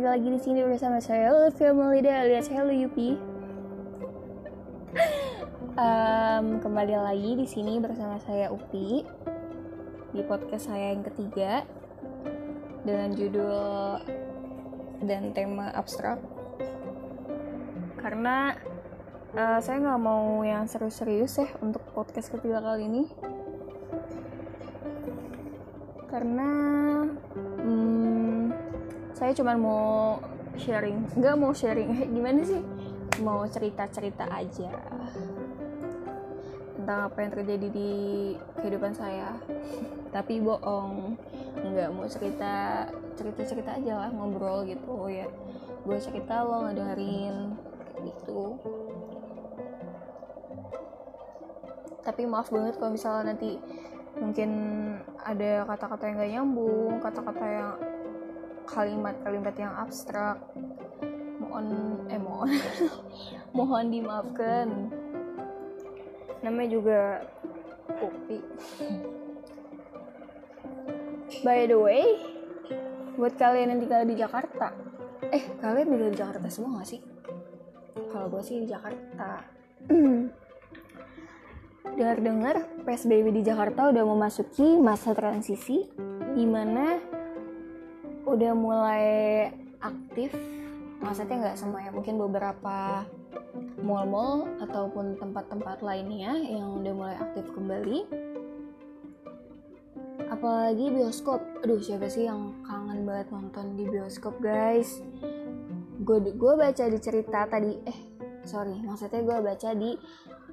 kembali lagi di sini bersama saya Olivia Maulida alias Hello Yupi. um, kembali lagi di sini bersama saya Upi di podcast saya yang ketiga dengan judul dan tema abstrak. Karena uh, saya nggak mau yang serius-serius ya untuk podcast ketiga kali ini. Karena saya cuma mau sharing. Nggak mau sharing. Gimana sih? Mau cerita cerita aja tentang apa yang terjadi di kehidupan saya. Tapi bohong. Nggak mau cerita cerita cerita aja lah ngobrol gitu. Oh ya gue cerita lo ngedengerin gitu. Tapi maaf banget kalau misalnya nanti mungkin ada kata-kata yang gak nyambung kata-kata yang kalimat-kalimat yang abstrak. Mohon eh mohon. Mohon dimaafkan. Namanya juga kopi by the way buat kalian yang tinggal di Jakarta eh kalian tinggal di Jakarta semua gak sih? Kalau gue sih di Jakarta. Dengar-dengar PSBB di Jakarta udah memasuki masa transisi di mana udah mulai aktif maksudnya nggak semua ya mungkin beberapa mall-mall ataupun tempat-tempat lainnya yang udah mulai aktif kembali. Apalagi bioskop. Aduh siapa sih yang kangen banget nonton di bioskop guys? Gue gue baca di cerita tadi eh sorry maksudnya gue baca di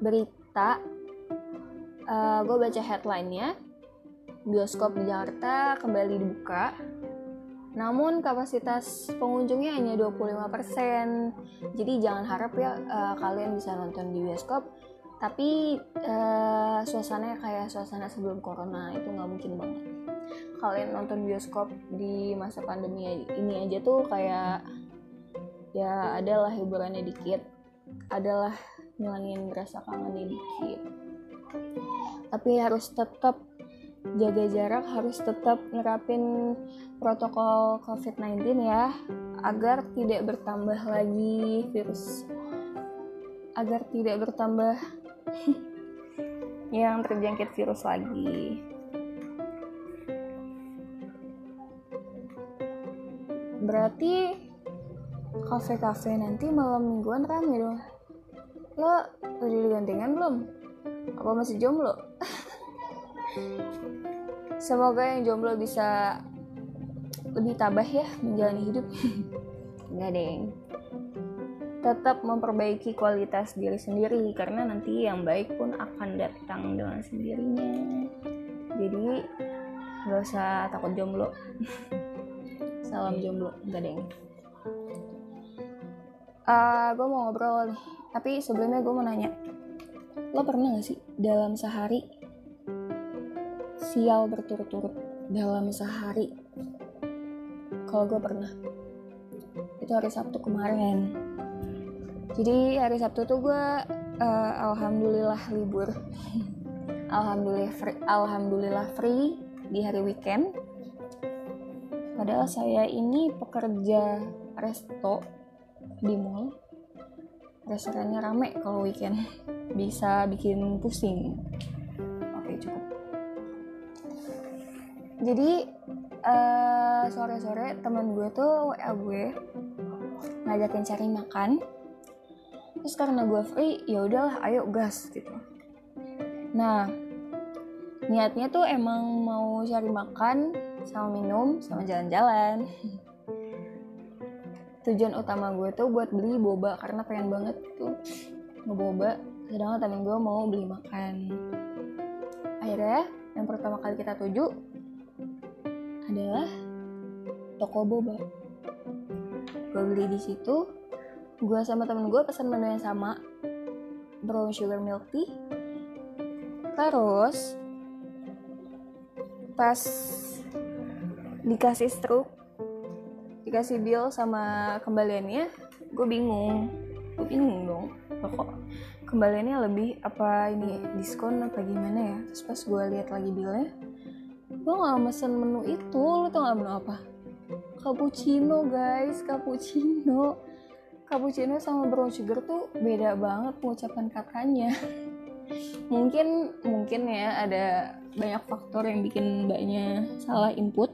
berita uh, gue baca headline-nya. Bioskop di Jakarta kembali dibuka namun kapasitas pengunjungnya hanya 25%. Jadi jangan harap ya uh, kalian bisa nonton di bioskop tapi uh, suasananya kayak suasana sebelum corona itu nggak mungkin banget. Kalian nonton bioskop di masa pandemi ini aja tuh kayak ya adalah hiburannya dikit, adalah ngilangin rasa kangennya dikit. Tapi harus tetap jaga jarak harus tetap nerapin protokol COVID-19 ya agar tidak bertambah lagi virus. Agar tidak bertambah yang terjangkit virus lagi. Berarti kafe-kafe nanti malam mingguan rame dong. Lo udah digantengan belum? Apa masih jomblo semoga yang jomblo bisa lebih tabah ya menjalani hidup. Enggak deng tetap memperbaiki kualitas diri sendiri karena nanti yang baik pun akan datang dengan sendirinya. Jadi nggak usah takut jomblo. Salam jomblo. Enggak deng uh, gue mau ngobrol nih. Tapi sebelumnya gue mau nanya. Lo pernah gak sih dalam sehari sial berturut-turut dalam sehari. Kalau gue pernah. Itu hari Sabtu kemarin. Jadi hari Sabtu tuh gue uh, alhamdulillah libur. Alhamdulillah free, alhamdulillah free di hari weekend. Padahal saya ini pekerja resto di mall. Restorannya rame kalau weekend. Bisa bikin pusing jadi uh, sore-sore teman gue tuh WA gue ngajakin cari makan. Terus karena gue free ya udahlah ayo gas gitu. Nah niatnya tuh emang mau cari makan sama minum sama jalan-jalan. Tujuan utama gue tuh buat beli boba karena pengen banget tuh ngeboba. Sedangkan temen gue mau beli makan. Akhirnya yang pertama kali kita tuju adalah toko boba. Gue beli di situ. Gue sama temen gue pesan menu yang sama. Brown sugar milk tea. Terus pas dikasih struk dikasih bill sama kembaliannya gue bingung. Gue bingung dong kok kembaliannya lebih apa ini diskon apa gimana ya? Terus pas gue lihat lagi billnya gue gak mesen menu itu lo tau gak menu apa? Cappuccino guys cappuccino. Cappuccino sama brown sugar tuh beda banget pengucapan katanya. Mungkin mungkin ya ada banyak faktor yang bikin mbaknya salah input.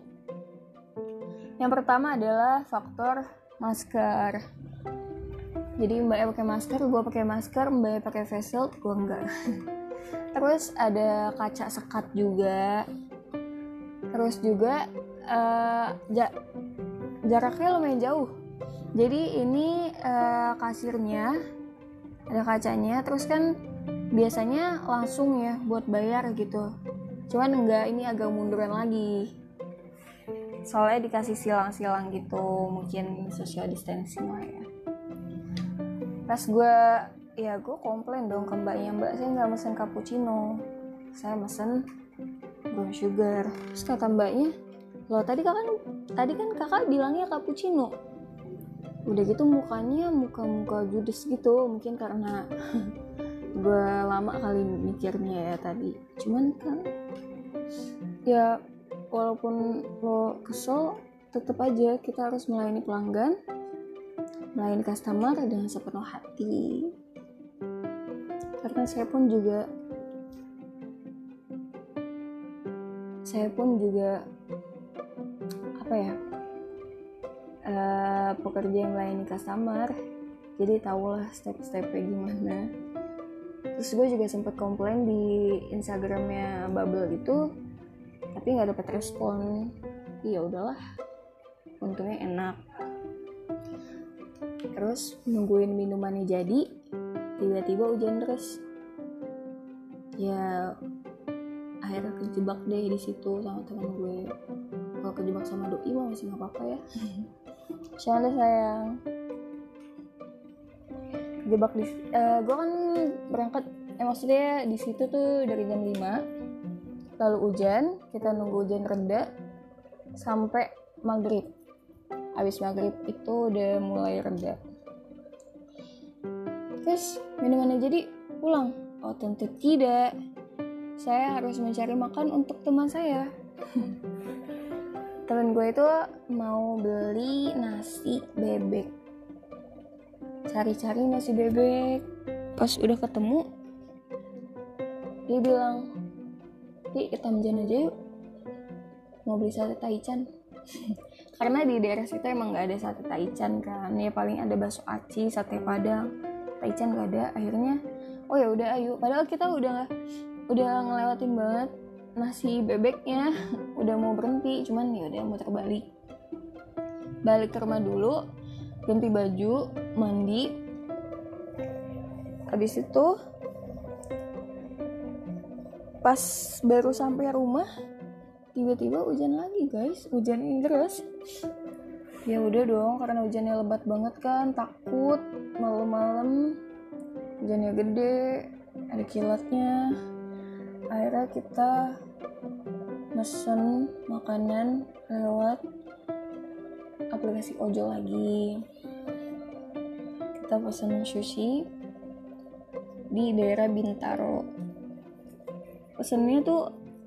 Yang pertama adalah faktor masker. Jadi mbaknya pakai masker gue pakai masker mbaknya pakai face shield gue enggak terus ada kaca sekat juga terus juga uh, ja jaraknya lumayan jauh. Jadi ini uh, kasirnya ada kacanya terus kan biasanya langsung ya buat bayar gitu. Cuman enggak ini agak munduran lagi. Soalnya dikasih silang-silang gitu mungkin social distancing lah ya. Pas gue ya gue komplain dong ke mbaknya. Mbak saya nggak mesen cappuccino. Saya mesen brown sugar. Terus kata mbaknya loh tadi kakak tadi kan kakak bilangnya cappuccino. Udah gitu mukanya muka-muka judes gitu mungkin karena gue lama kali mikirnya ya tadi. Cuman kan ya walaupun lo kesel tetap aja kita harus melayani pelanggan melayani customer dengan sepenuh hati. Karena saya pun juga saya pun juga apa ya uh, pekerja yang melayani customer. Jadi tahulah step-stepnya gimana. Terus gue juga sempat komplain di instagramnya bubble itu tapi nggak dapat respon. Iya udahlah untungnya enak. Terus nungguin minumannya jadi tiba-tiba hujan terus. Ya akhirnya kejebak deh di situ sama teman gue. Kalau kejebak sama doi mah masih nggak apa-apa ya. Soalnya sayang. Kejebak di uh, gue kan berangkat eh, maksudnya di situ tuh dari jam 5 lalu hujan kita nunggu hujan reda sampai maghrib. Habis maghrib itu udah mulai reda. Terus minumannya jadi pulang. Oh tentu tidak saya harus mencari makan untuk teman saya. Temen gue itu mau beli nasi bebek. Cari-cari nasi bebek. Pas udah ketemu dia bilang di kita menjan aja yuk. Mau beli sate taichan. Karena di daerah situ emang nggak ada sate taichan kan. Ya paling ada bakso aci sate padang. Taichan gak ada. Akhirnya oh ya udah ayo. Padahal kita udah udah ngelewatin banget nasi bebeknya. Udah mau berhenti cuman ya udah muter balik balik ke rumah dulu ganti baju mandi. Habis itu pas baru sampai rumah tiba-tiba hujan lagi guys. Hujan yang deras. Ya udah dong karena hujannya lebat banget kan takut malam-malam. Hujannya gede ada kilatnya akhirnya kita mesen makanan lewat aplikasi ojol lagi. Kita pesen sushi di daerah Bintaro. Pesennya tuh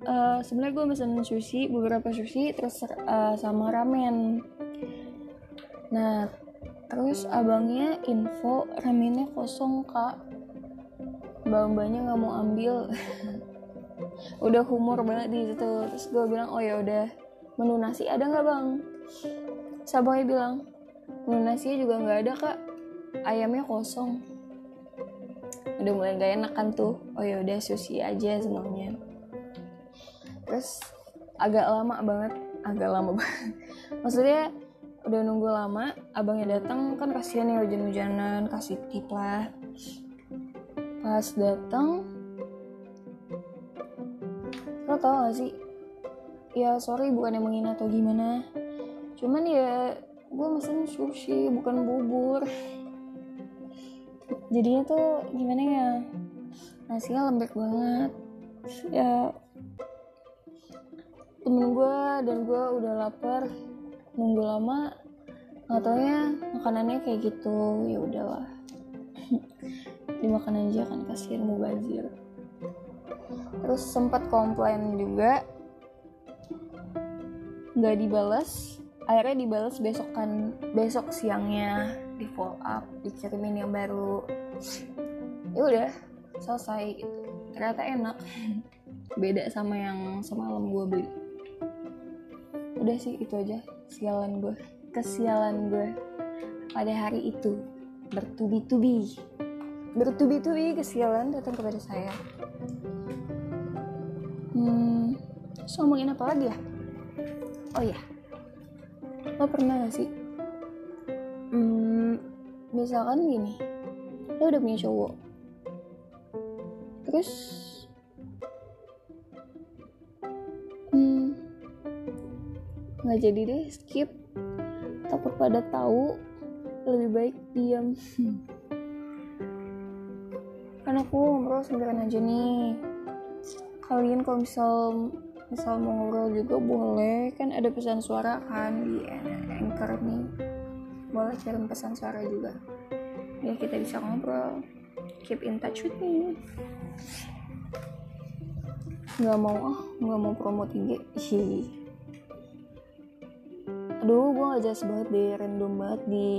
uh, sebenarnya gue pesen sushi beberapa sushi terus uh, sama ramen. Nah terus abangnya info ramennya kosong kak. Mbak-mbaknya nggak mau ambil udah humor banget di situ. Terus gue bilang oh ya udah menu nasi ada nggak bang? Sabangnya bilang menu nasi juga nggak ada kak. Ayamnya kosong. Udah mulai gak enak kan tuh. Oh ya udah sushi aja semuanya. Terus agak lama banget agak lama banget. Maksudnya udah nunggu lama abangnya datang kan kasihan ya hujan-hujanan kasih tip lah. Pas datang lo tau gak sih? Ya sorry bukan yang menghina atau gimana. Cuman ya gue mesen sushi bukan bubur. Jadinya tuh gimana ya? Nasinya lembek banget. Ya temen gue dan gue udah lapar nunggu lama taunya makanannya kayak gitu ya udahlah. Dimakan aja kan kasihan mau bazir terus sempat komplain juga. Nggak dibalas akhirnya dibalas besok kan besok siangnya di follow up dikirimin yang baru. Ya udah selesai gitu. Ternyata enak. Beda sama yang semalam gue beli. Udah sih itu aja sialan gue kesialan gue pada hari itu. Bertubi-tubi. Bertubi-tubi kesialan datang kepada saya hmm so ngomongin apa lagi ya? Oh ya lo pernah gak sih? Hmm, misalkan gini. Lo udah punya cowok. Terus hmm, nggak jadi deh skip. Takut pada tahu lebih baik diam. Kan aku ngobrol sendirian aja nih kalian kalau misal misal mau ngobrol juga boleh. Kan ada pesan suara kan di anchor nih. Boleh kirim pesan suara juga. Ya kita bisa ngobrol. Keep in touch with me. Nggak mau ah nggak mau promo tinggi sih aduh gue gak jelas banget deh random banget di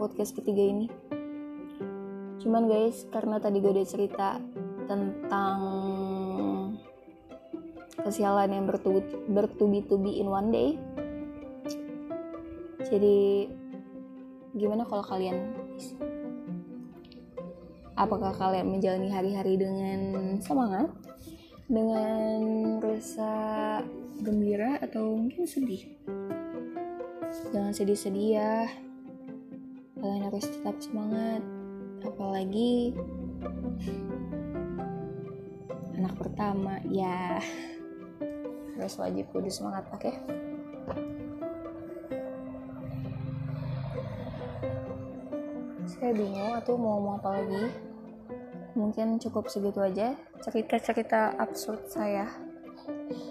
podcast ketiga ini. Cuman guys karena tadi gue udah cerita tentang kesialan yang bertubi-tubi in one day. Jadi gimana kalau kalian apakah kalian menjalani hari-hari dengan semangat dengan rasa gembira atau mungkin sedih? Jangan sedih-sedih ya. Kalian harus tetap semangat. Apalagi anak pertama ya harus wajib kudu semangat oke? Okay? saya bingung atau mau ngomong apa lagi. Mungkin cukup segitu aja cerita-cerita absurd saya.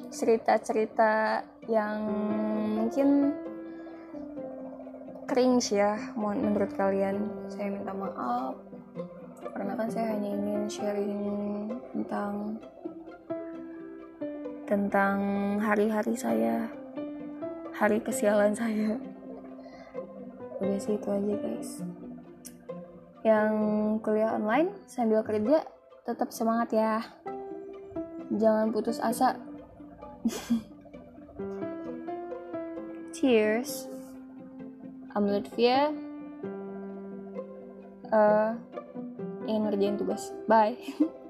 Cerita-cerita yang mungkin cringe ya menurut kalian. Saya minta maaf karena kan saya hanya ingin sharing tentang tentang hari-hari saya hari kesialan saya. Udah sih itu aja guys. Yang kuliah online sambil kerja tetap semangat ya. Jangan putus asa. Cheers. I'm Lutfia uh, ingin ngerjain tugas. Bye